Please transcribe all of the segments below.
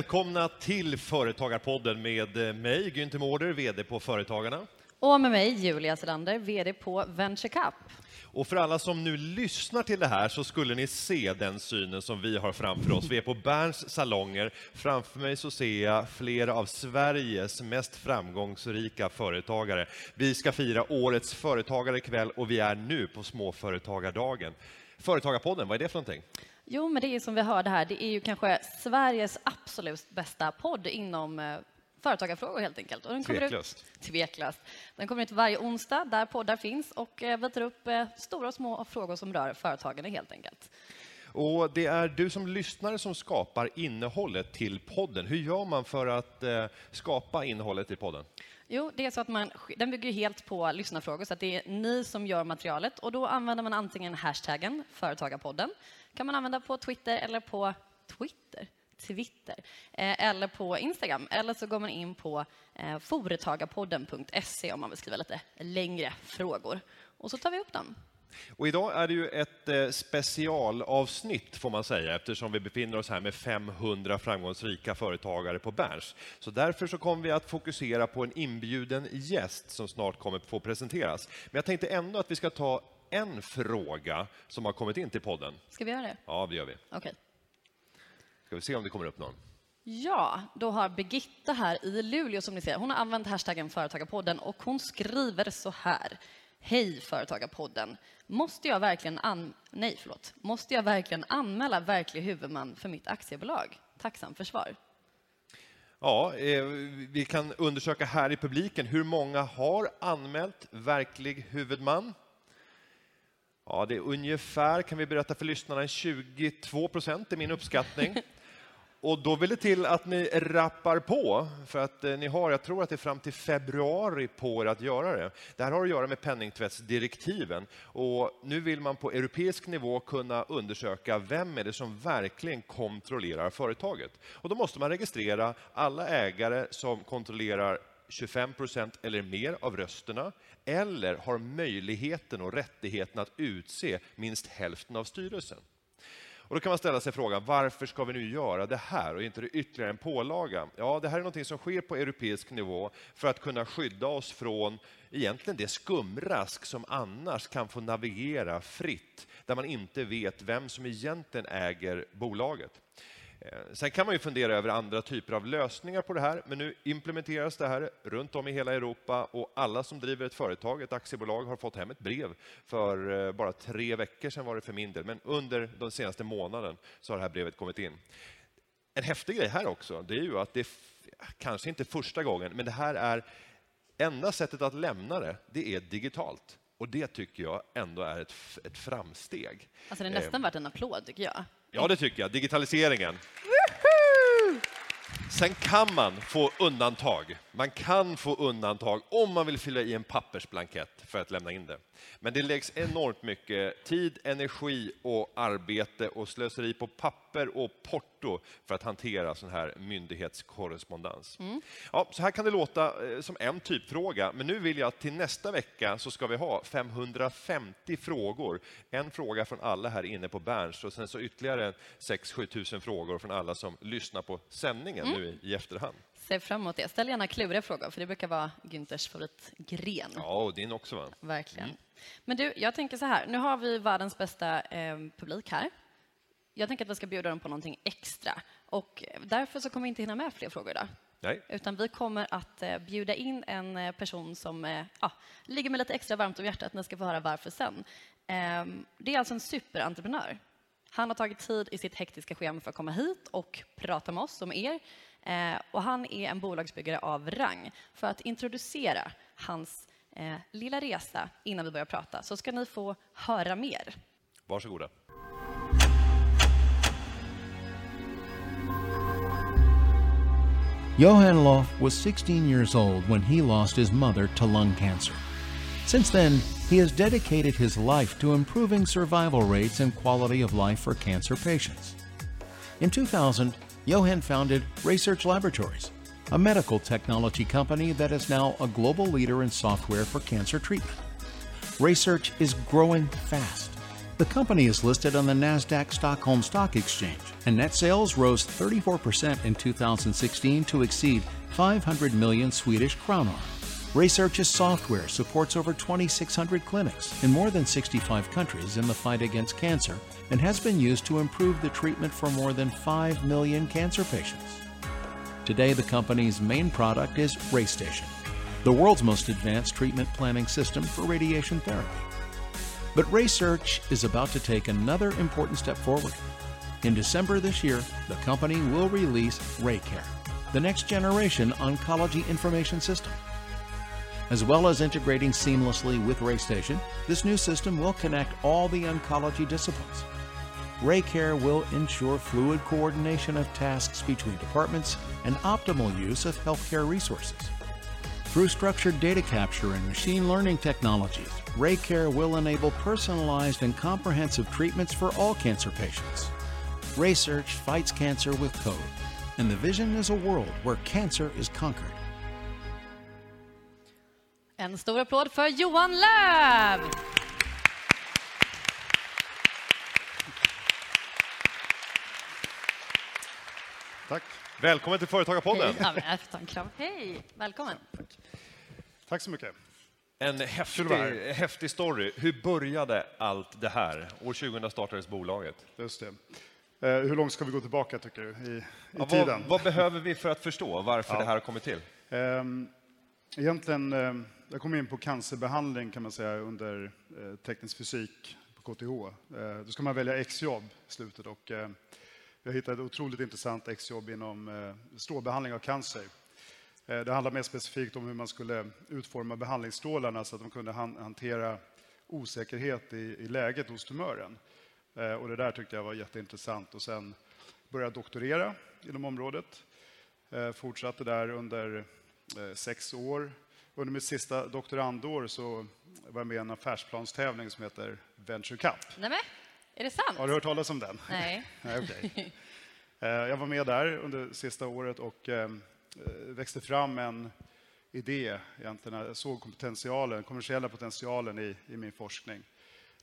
Välkomna till Företagarpodden med eh, mig, Günther Mårder, VD på Företagarna. Och med mig, Julia Selander, VD på Venture Cup. Och för alla som nu lyssnar till det här så skulle ni se den synen som vi har framför oss. Vi är på Berns salonger. Framför mig så ser jag flera av Sveriges mest framgångsrika företagare. Vi ska fira årets företagare ikväll och vi är nu på Småföretagardagen. Företagarpodden, vad är det för någonting? Jo, men det är som vi hörde här, det är ju kanske Sveriges absolut bästa podd inom eh, företagarfrågor helt enkelt. Och den kommer Tveklöst. Ut, tveklöst. Den kommer ut varje onsdag där poddar finns och eh, vi tar upp eh, stora och små frågor som rör företagande helt enkelt. Och det är du som lyssnare som skapar innehållet till podden. Hur gör man för att skapa innehållet till podden? Jo, det är så att man, den bygger helt på lyssnarfrågor, så att det är ni som gör materialet. Och då använder man antingen hashtaggen Företagarpodden, kan man använda på Twitter eller på Twitter? Twitter, eh, eller på Instagram. Eller så går man in på eh, företagarpodden.se om man vill skriva lite längre frågor. Och så tar vi upp dem. Och idag är det ju ett eh, specialavsnitt får man säga eftersom vi befinner oss här med 500 framgångsrika företagare på Berns. Så därför så kommer vi att fokusera på en inbjuden gäst som snart kommer få presenteras. Men jag tänkte ändå att vi ska ta en fråga som har kommit in till podden. Ska vi göra det? Ja, det gör vi. Okej. Ska vi se om det kommer upp någon. Ja, då har Birgitta här i Luleå som ni ser, hon har använt hashtaggen Företagarpodden och hon skriver så här. Hej Företagarpodden! Måste jag verkligen, an... Nej, förlåt. Måste jag verkligen anmäla verklig huvudman för mitt aktiebolag? Tacksam för svar. Ja, eh, vi kan undersöka här i publiken hur många har anmält verklig huvudman. Ja, det är ungefär, kan vi berätta för lyssnarna, 22 procent är min uppskattning. Och då vill det till att ni rappar på, för att eh, ni har, jag tror att det är fram till februari på er att göra det. Det här har att göra med penningtvättsdirektiven och nu vill man på europeisk nivå kunna undersöka vem är det som verkligen kontrollerar företaget. Och då måste man registrera alla ägare som kontrollerar 25 procent eller mer av rösterna eller har möjligheten och rättigheten att utse minst hälften av styrelsen. Och då kan man ställa sig frågan, varför ska vi nu göra det här och inte det ytterligare en pålaga? Ja, det här är något som sker på europeisk nivå för att kunna skydda oss från egentligen det skumrask som annars kan få navigera fritt, där man inte vet vem som egentligen äger bolaget. Eh, sen kan man ju fundera över andra typer av lösningar på det här, men nu implementeras det här runt om i hela Europa och alla som driver ett företag, ett aktiebolag, har fått hem ett brev för eh, bara tre veckor sedan var det för min del, men under den senaste månaden så har det här brevet kommit in. En häftig grej här också, det är ju att det kanske inte första gången, men det här är enda sättet att lämna det, det är digitalt. Och det tycker jag ändå är ett, ett framsteg. Alltså det är nästan värt en applåd tycker jag. Ja, det tycker jag. Digitaliseringen. Sen kan man få undantag. Man kan få undantag om man vill fylla i en pappersblankett för att lämna in det. Men det läggs enormt mycket tid, energi och arbete och slöseri på papper och porto för att hantera sån här myndighetskorrespondens. Mm. Ja, så här kan det låta eh, som en typfråga, men nu vill jag att till nästa vecka så ska vi ha 550 frågor. En fråga från alla här inne på Berns och sen så ytterligare 6-7 tusen frågor från alla som lyssnar på sändningen Mm. nu i efterhand. Ser fram emot det. Ställ gärna kluriga frågor, för det brukar vara Günthers favoritgren. Ja, och din också va? Verkligen. Men du, jag tänker så här. Nu har vi världens bästa eh, publik här. Jag tänker att vi ska bjuda dem på någonting extra. Och därför så kommer vi inte hinna med fler frågor idag. Nej. Utan vi kommer att eh, bjuda in en eh, person som eh, ja, ligger mig lite extra varmt om hjärtat. Ni ska få höra varför sen. Ehm, det är alltså en superentreprenör. Han har tagit tid i sitt hektiska schema för att komma hit och prata med oss, om er. Eh, och han är en bolagsbyggare av rang. För att introducera hans eh, lilla resa innan vi börjar prata så ska ni få höra mer. Varsågoda. Johann Loff was 16 years old when he lost his mother to lung cancer. Since then, he has dedicated his life to improving survival rates and quality of life for cancer patients. In 2000, Johan founded Research Laboratories, a medical technology company that is now a global leader in software for cancer treatment. Research is growing fast. The company is listed on the Nasdaq Stockholm Stock Exchange, and net sales rose 34% in 2016 to exceed 500 million Swedish kronor. Research's software supports over 2,600 clinics in more than 65 countries in the fight against cancer and has been used to improve the treatment for more than 5 million cancer patients. Today, the company's main product is RayStation, the world's most advanced treatment planning system for radiation therapy. But research is about to take another important step forward. In December this year, the company will release RayCare, the next generation oncology information system. As well as integrating seamlessly with RayStation, this new system will connect all the oncology disciplines. RayCare will ensure fluid coordination of tasks between departments and optimal use of healthcare resources. Through structured data capture and machine learning technologies, RayCare will enable personalized and comprehensive treatments for all cancer patients. RaySearch fights cancer with code, and the vision is a world where cancer is conquered. En stor applåd för Johan Löv! Tack. Välkommen till Företagarpodden. Ja, jag en kram. Hej, välkommen. Tack så mycket. En häftig, häftig story. Hur började allt det här? År 2000 startades bolaget. Just det. Eh, hur långt ska vi gå tillbaka tycker du, i, i Ja, tiden? vad, vad behöver vi för att förstå varför det här har kommit till? Ehm, egentligen, eh, jag kom in på cancerbehandling kan man säga under eh, teknisk fysik på KTH. Eh, då ska man välja exjobb i slutet och eh, jag hittade ett otroligt intressant exjobb inom eh, strålbehandling av cancer. Eh, det handlar mer specifikt om hur man skulle utforma behandlingsstrålarna så att de kunde han, hantera osäkerhet i, i läget hos tumören. Eh, och det där tyckte jag var jätteintressant. Och sen började jag doktorera inom området. Eh, fortsatte där under eh, sex år. Under mitt sista doktorandår så var jag med i en affärsplanstävling som heter Venture Cup. Nej, men, är det sant? Har du hört talas om den? Nej. Nej, okej. Eh, Jag var med där under sista året och eh, växte fram en idé. Egentligen. Jag såg potentialen, kommersiella potentialen i, i min forskning.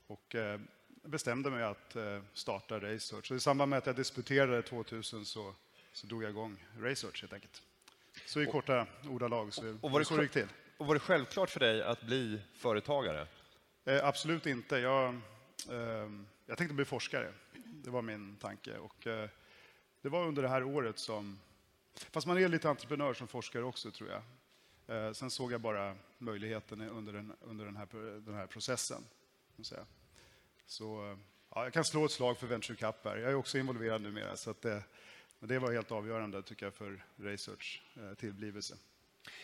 Och eh, bestämde mig att starta Research. Så I samband med att jag disputerade 2000 så, så drog jag igång Research helt enkelt. Så i korta ordalag så, och var det så det gick till. Och var det självklart för dig att bli företagare? Eh, absolut inte. Jag, eh, jag tänkte bli forskare. Det var min tanke. Och, eh, det var under det här året som... Fast man är lite entreprenör som forskare också, tror jag. Eh, sen såg jag bara möjligheten under den, under den, här, den här processen. Så eh, ja, jag kan slå ett slag för Venture Cup här. Jag är också involverad numera. Så att, men det var helt avgörande, tycker jag, för Research eh, tillblivelse.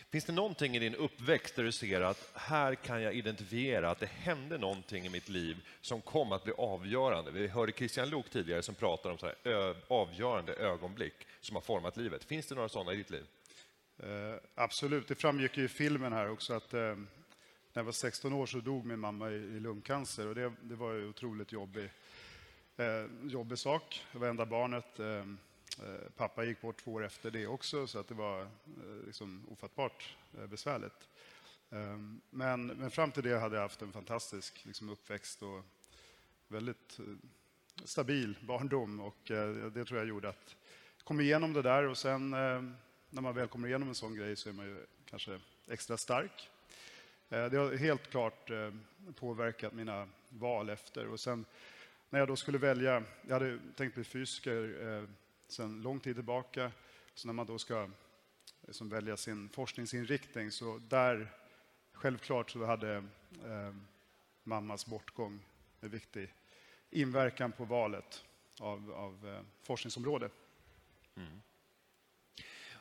Finns det någonting i din uppväxt där du ser att här kan jag identifiera att det hände någonting i mitt liv som kom att bli avgörande? Vi hörde Christian Lok tidigare som pratade om så här, avgörande ögonblick som har format livet. Finns det några sådana i ditt liv? Eh, absolut, det framgick ju i filmen här också att eh, när jag var 16 år så dog min mamma i, i lungcancer och det, det var ju otroligt jobbig, eh, jobbig sak. Jag var enda barnet. Eh, Eh, pappa gick bort två år efter det också så att det var eh, liksom ofattbart eh, besvärligt. Ehm, men, men fram till det hade jag haft en fantastisk liksom, uppväxt och väldigt stabil barndom och det tror jag gjorde att jag kom igenom det där och sen när man väl kommer igenom en sån grej så är man ju kanske extra stark. Det har helt klart påverkat mina val efter. Och sen när jag då skulle välja, jag hade tänkt bli fysiker sen lång tid tillbaka, så när man då ska liksom välja sin forskningsinriktning så där, självklart så hade eh, mammas bortgång en viktig inverkan på valet av, av eh, forskningsområde.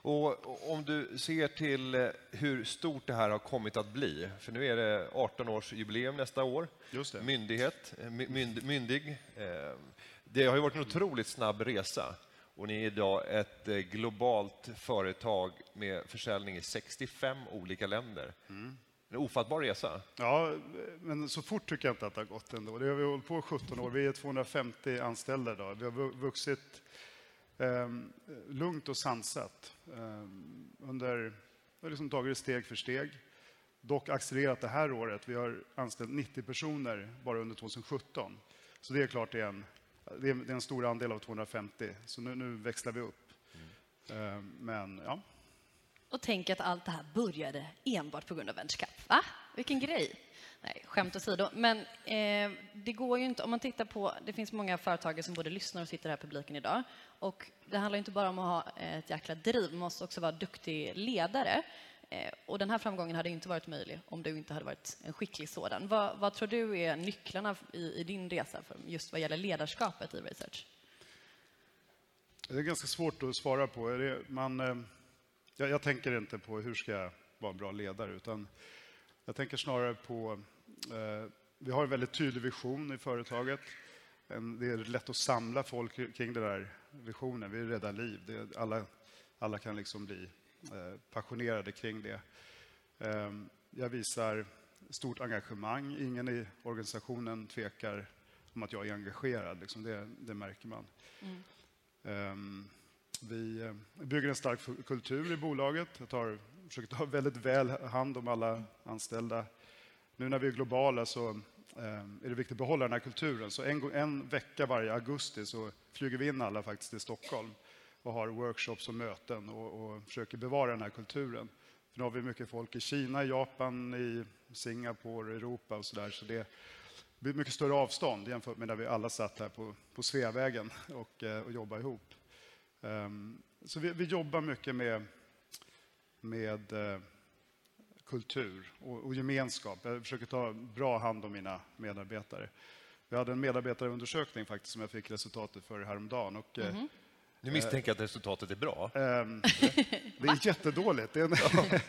Och och om du ser till eh, hur stort det här har kommit att bli, för nu är det 18-årsjubileum nästa år, Just det. myndighet, eh, my- mynd, myndig. Eh, Det har ju varit en otroligt snabb resa och ni är idag ett eh, globalt företag med försäljning i 65 olika länder. En ofattbar resa. Ja, men så fort tycker jag inte att det har gått ändå. Det har vi hållit på i 17 år. Vi är 250 anställda idag. Vi har vu- vuxit Ehm, lugnt och sansat. Ehm, under, vi har liksom tagit det steg för steg. Dock accelererat det här året. Vi har anställt 90 personer bara under 2017. Så det är klart det är en, det är, det är en stor andel av 250. Så nu, nu växlar vi upp. Ehm, men ja, Och tänk att allt det här började enbart på grund av Venture Cup. Va? Vilken grej! Nej, skämt åsido. Men eh, det går ju inte, om man tittar på, det finns många företagare som både lyssnar och sitter här i publiken idag. Och det handlar inte bara om att ha ett jäkla driv, man måste också vara duktig ledare. Eh, och den här framgången hade inte varit möjlig om du inte hade varit en skicklig sådan. Vad, vad tror du är nycklarna i, i din resa för just vad gäller ledarskapet i research? Det är ganska svårt att svara på. Man, eh, jag, jag tänker inte på hur ska jag vara en bra ledare, utan jag tänker snarare på... Eh, vi har en väldigt tydlig vision i företaget. En, det är lätt att samla folk kring den där visionen. Vi räddar liv. Det, alla, alla kan liksom bli passionerade kring det. Eh, jag visar stort engagemang. Ingen i organisationen tvekar om att jag är engagerad. Liksom det, det märker man. Ehm, Vi eh, bygger en stark kultur i bolaget. Jag tar, försöker ta väldigt väl hand om alla anställda. Nu när vi är globala så ehm, är det viktigt att behålla den här kulturen. Så en, en vecka varje augusti så flyger vi in alla faktiskt till Stockholm och har workshops och möten och, och försöker bevara den här kulturen. För nu har vi mycket folk i Kina, Japan, i Singapore, Europa och sådär. Så det blir mycket större avstånd jämfört med när vi alla satt här på, på Sveavägen och, eh, och jobbade ihop. Um, Så vi, vi jobbar mycket med, med uh, kultur och, och gemenskap. Jag försöker ta bra hand om mina medarbetare. Vi hade en medarbetarundersökning faktiskt som jag fick resultatet för häromdagen. Och, eh, mhm. Nu misstänker jag att resultatet är bra. Ehm, det är jättedåligt. Det är en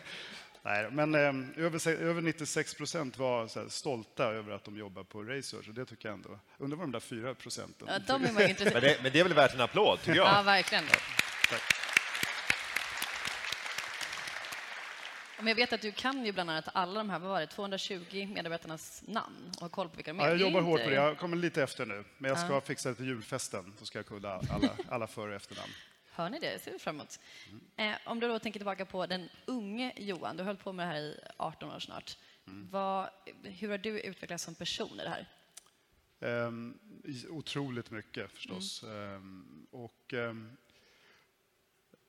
Nej, men ehm, över, se- över 96 procent var så här, stolta över att de jobbar på Research. Och det tycker jag ändå. Undrar vad de där 4 procenten... Ja, de är man Men det, men det är väl värt en applåd, tycker jag. Ja, verkligen. Men jag vet att du kan ju bland annat alla de här, vad var det, 220 medarbetarnas namn och har koll på vilka de är. Ja, jag jobbar hårt på det. Jag kommer lite efter nu. Men jag ska fixa det till julfesten. Så ska jag kunna alla, alla för och efternamn. Hör ni det? Det ser vi fram emot. Eh, om du då tänker tillbaka på den unge Johan, du hållit på med det här i 18 år snart. Vad, hur har du utvecklats som person i det här? I- otroligt mycket förstås. Ehm, och, ehm,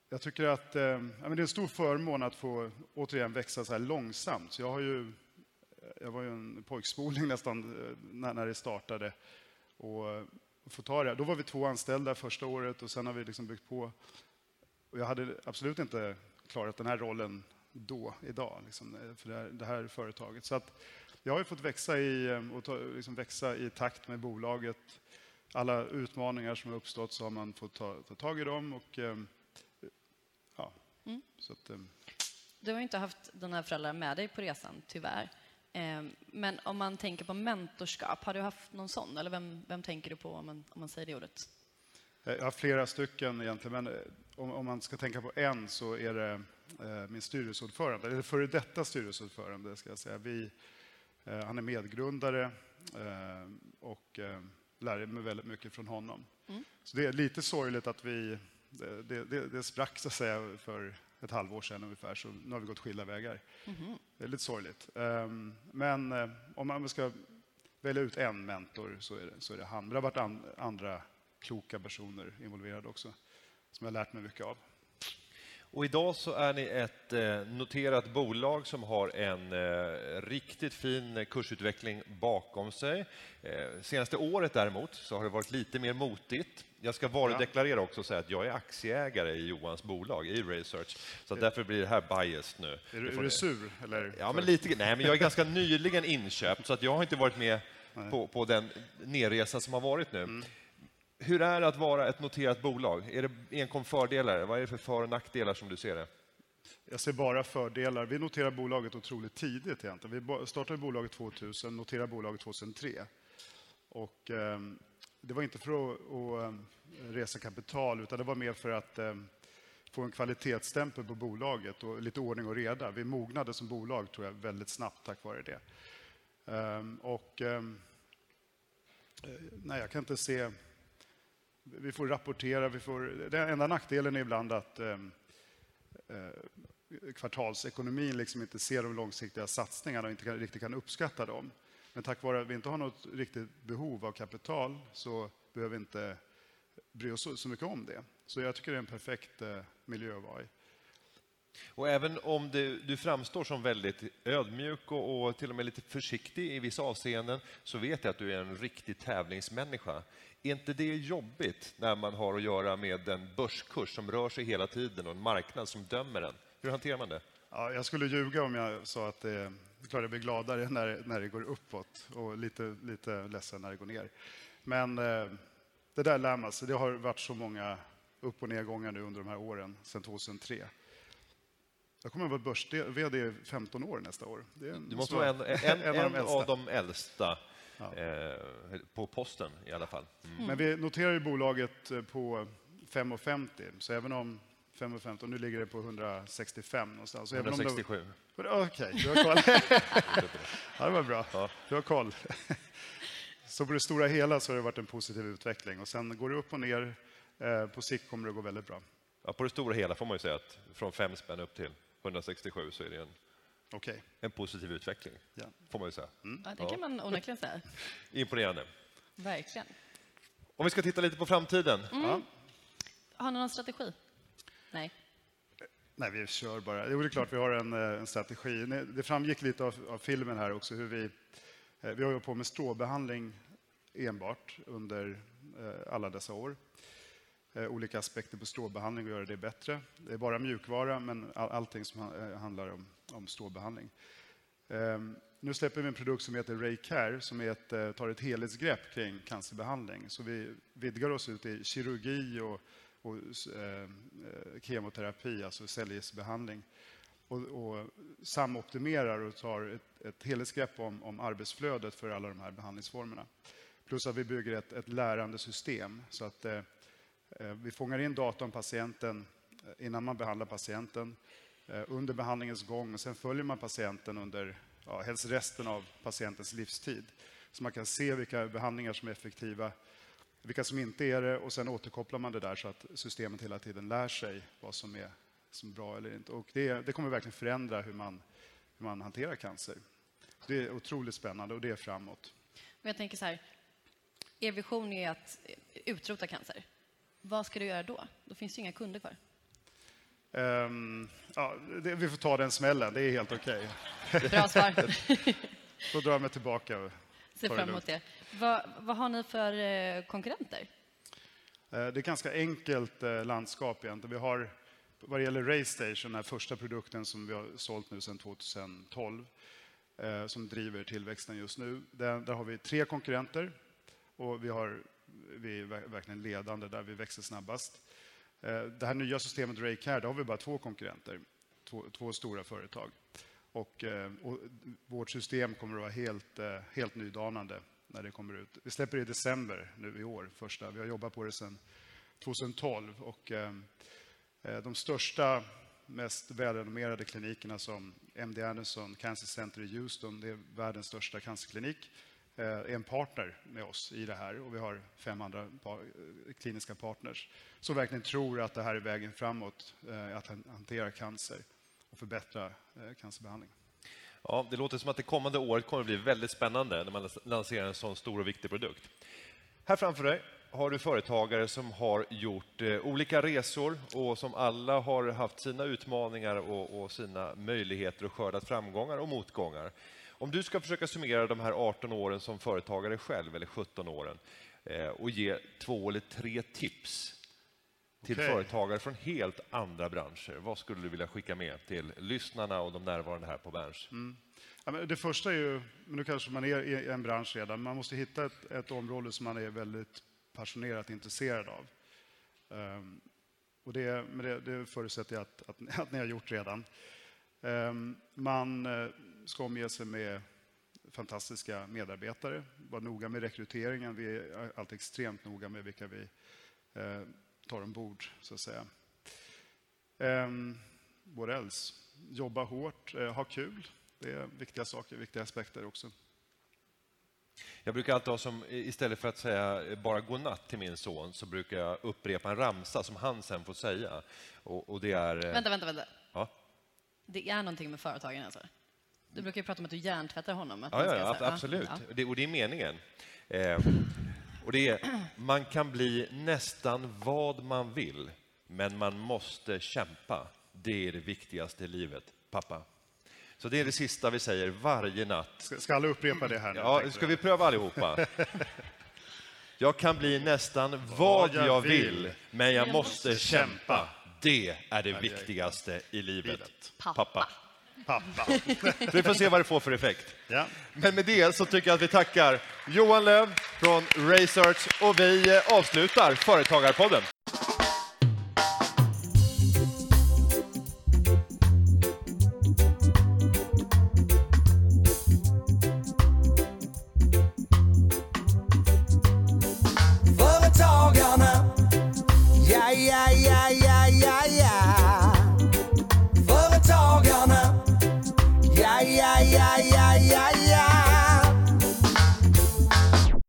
jag tycker att eh, ja, men det är en stor förmån att få återigen växa så här långsamt. Så jag, har ju, eh, jag var ju en pojkspoling nästan eh, när, när det startade. Och, och få ta det. Då var vi två anställda första året och sen har vi liksom byggt på. Och jag hade absolut inte klarat den här rollen då, idag, liksom, för det här, det här företaget. Så att jag har ju fått växa i, och ta, liksom växa i takt med bolaget. Alla utmaningar som har uppstått så har man fått ta, ta tag i dem. Och, eh, så att, eh, Du har ju inte haft dina föräldrar med dig på resan, tyvärr. Eh, Men om man tänker på mentorskap, har du haft någon sån? Eller vem, vem tänker du på om man, om man säger det ordet? Jag har flera stycken egentligen, men eh, om, om man ska tänka på en så är det eh, min styrelseordförande, eller före detta styrelseordförande ska jag säga. Vi, eh, han är medgrundare eh, och eh, lärde mig väldigt mycket från honom. Så det är lite sorgligt att vi, det, det, det, sprack så att säga för ett halvår sedan ungefär, så nu har vi gått skilda vägar. Det är lite sorgligt. Ehm, Men eh, om man ska välja ut en mentor så är det, så är det han. Men det har varit an, andra kloka personer involverade också, som jag har lärt mig mycket av. Och idag så är ni ett eh, noterat bolag som har en eh, riktigt fin kursutveckling bakom sig. Eh, senaste året däremot så har det varit lite mer motigt. Jag ska varudeklarera också och säga att jag är aktieägare i Johans bolag, i Research. Så därför blir det här biased nu. Är du, är du sur? Eller? Ja, men lite, nej, men jag är ganska nyligen inköpt, så att jag har inte varit med på, på den nerresa som har varit nu. Hur är det att vara ett noterat bolag? Är det enkom fördelar? Vad är det för för och nackdelar som du ser det? Jag ser bara fördelar. Vi noterar bolaget otroligt tidigt egentligen. Vi startade bolaget 2000, noterade bolaget 2003. Och, eh, det var inte för att, att ehm, resa kapital, utan det var mer för att eh, få en kvalitetsstämpel på bolaget och lite ordning och reda. Vi mognade som bolag tror jag väldigt snabbt tack vare det. Eh, och, ehm, eh, nej, jag kan inte se vi får rapportera, vi får, den enda nackdelen är ibland att eh, eh, kvartalsekonomin liksom inte ser de långsiktiga satsningarna och inte kan, riktigt kan uppskatta dem. Men tack vare att vi inte har något riktigt behov av kapital så behöver vi inte bry oss så, så mycket om det. Så jag tycker det är en perfekt eh, miljö att vara i. Och även om du, du framstår som väldigt ödmjuk och, och, till och med lite försiktig i vissa avseenden så vet jag att du är en riktig tävlingsmänniska. Är inte det jobbigt när man har att göra med en börskurs som rör sig hela tiden och en marknad som dömer en? Hur hanterar man det? Ja, jag skulle ljuga om jag sa att det, är klart jag blir gladare när, när det går uppåt och lite, lite ledsen när det går ner. Men eh, det där lär man sig. Det har varit så många upp och nedgångar nu under de här åren, sedan 2003. Jag kommer att vara börs-VD i 15 år nästa år. du måste vara en, en, en, en, av, av de äldsta ja. eh, på posten i alla fall. Mm. Men vi noterar ju bolaget eh, på 5,50 så även om 5,15 nu ligger det på 165 någonstans. 167. Okej, okay, du har koll. ja, det var bra. Ja. Du har koll. Så på det stora hela så har det varit en positiv utveckling och sen går det upp och ner. Eh, på sikt kommer det gå väldigt bra. Ja, på det stora hela får man ju säga att från 5 spänn upp till 167 så är det en, okay. en positiv utveckling. Ja. Får man ju säga. Mm. Ja, det kan man onekligen säga. Imponerande. Verkligen. Om vi ska titta lite på framtiden. Mm. Ja. Har ni någon strategi? Nej. Nej, vi kör bara. Jo, det är klart vi har en, eh, en strategi. Det framgick lite av, av, filmen här också hur vi... Eh, vi har hållit på med stråbehandling enbart under eh, alla dessa år. Eh, olika aspekter på stråbehandling och göra det bättre. Det är bara mjukvara, men all, allting som eh, handlar om, om stråbehandling. Ehm, nu släpper vi en produkt som heter Raycare som är ett, eh, tar ett helhetsgrepp kring cancerbehandling. Så vi vidgar oss ut i kirurgi och och ehm, eh, kemoterapi, alltså cellgiftsbehandling. Och, och samoptimerar och tar ett, ett helhetsgrepp om, om arbetsflödet för alla de här behandlingsformerna. Plus att vi bygger ett, ett lärande system så att eh Eh, vi fångar in data om patienten eh, innan man behandlar patienten, eh, under behandlingens gång och sen följer man patienten under ja, helst resten av patientens livstid. Så man kan se vilka behandlingar som är effektiva vilka som inte är det och sen återkopplar man det där så att systemet hela tiden lär sig vad som är som bra eller inte. Och det, det kommer verkligen förändra hur man, hur man hanterar cancer. Det är otroligt spännande och det är framåt. Men jag tänker så här, er vision är att utrota cancer. Vad ska du göra då? Då finns det inga kunder kvar. Um, ja, det, vi får ta den smällen, det är helt okej. Okay. Bra svar. Då drar jag mig tillbaka. Ser fram emot det. Vad, vad har ni för eh, konkurrenter? Eh, det är ett ganska enkelt eh, landskap egentligen. Vi har, vad det gäller Raystation, den här första produkten som vi har sålt nu sedan 2012, som driver tillväxten just nu. Där, där har vi tre konkurrenter och vi, har, vi är verkligen ledande där vi växer snabbast. Eh, det här nya systemet Raycare, där har vi bara två konkurrenter, två, två stora företag. Och, eh, och, vårt system kommer att vara helt, eh, helt nydanande när det kommer ut. Vi släpper det i december nu i år, första. Vi har jobbat på det sedan 2012. Och, de största, mest välrenommerade klinikerna som MD Anderson Cancer Center i Houston, det är världens största cancerklinik, Eh, en partner med oss i det här. Och vi har fem andra eh, kliniska partners som verkligen tror att det här är vägen framåt, eh, att hantera cancer och förbättra cancerbehandling. Ja, det låter som att det kommande året kommer att bli väldigt spännande när man lanserar en sån stor och viktig produkt. Här framför dig har du företagare som har gjort olika resor och som alla har haft sina utmaningar och, och, sina möjligheter och skördat framgångar och motgångar. Om du ska försöka summera de här 18 åren som företagare själv, eller 17 åren, eh, och ge två eller tre tips till okay. företagare från helt andra branscher. Vad skulle du vilja skicka med till lyssnarna och de närvarande här på Berns? Mm. Ja, det första är ju, nu kanske man är i en bransch redan, man måste hitta ett, ett område som man är väldigt passionerat intresserad av. Um, och det, men det, det förutsätter jag att, att, att, ni har gjort redan. Um, man uh, ska omge sig med fantastiska medarbetare, vara noga med rekryteringen. Vi är alltid extremt noga med vilka vi uh, tar ombord, så att säga. Um, what else? Jobba hårt, uh, ha kul. Det är viktiga saker, viktiga aspekter också. Jag brukar alltid ha som, istället för att säga bara godnatt till min son, så brukar jag upprepa en ramsa som han sen får säga. Och, och det är... eh, Vänta, vänta, vänta. Ja, Det är någonting med företagen alltså? Du brukar ju prata om att du hjärntvättar honom. Att ja, ja, säga- absolut. Ja. Det, och det är meningen. Eh, och det är, man kan bli nästan vad man vill, men man måste kämpa. Det är det viktigaste i livet, pappa. Så det är det sista vi säger varje natt. Ska, ska alla upprepa det här nu? Ja, ska jag. vi pröva allihopa? Jag kan bli nästan vad jag jag vill, men jag jag måste kämpa. Det är det viktigaste i livet. Livet. Pappa. Pappa. Vi får se vad det får för effekt. Ja. Men med det så tycker jag att vi tackar Johan Löv från Research och vi eh, avslutar Företagarpodden.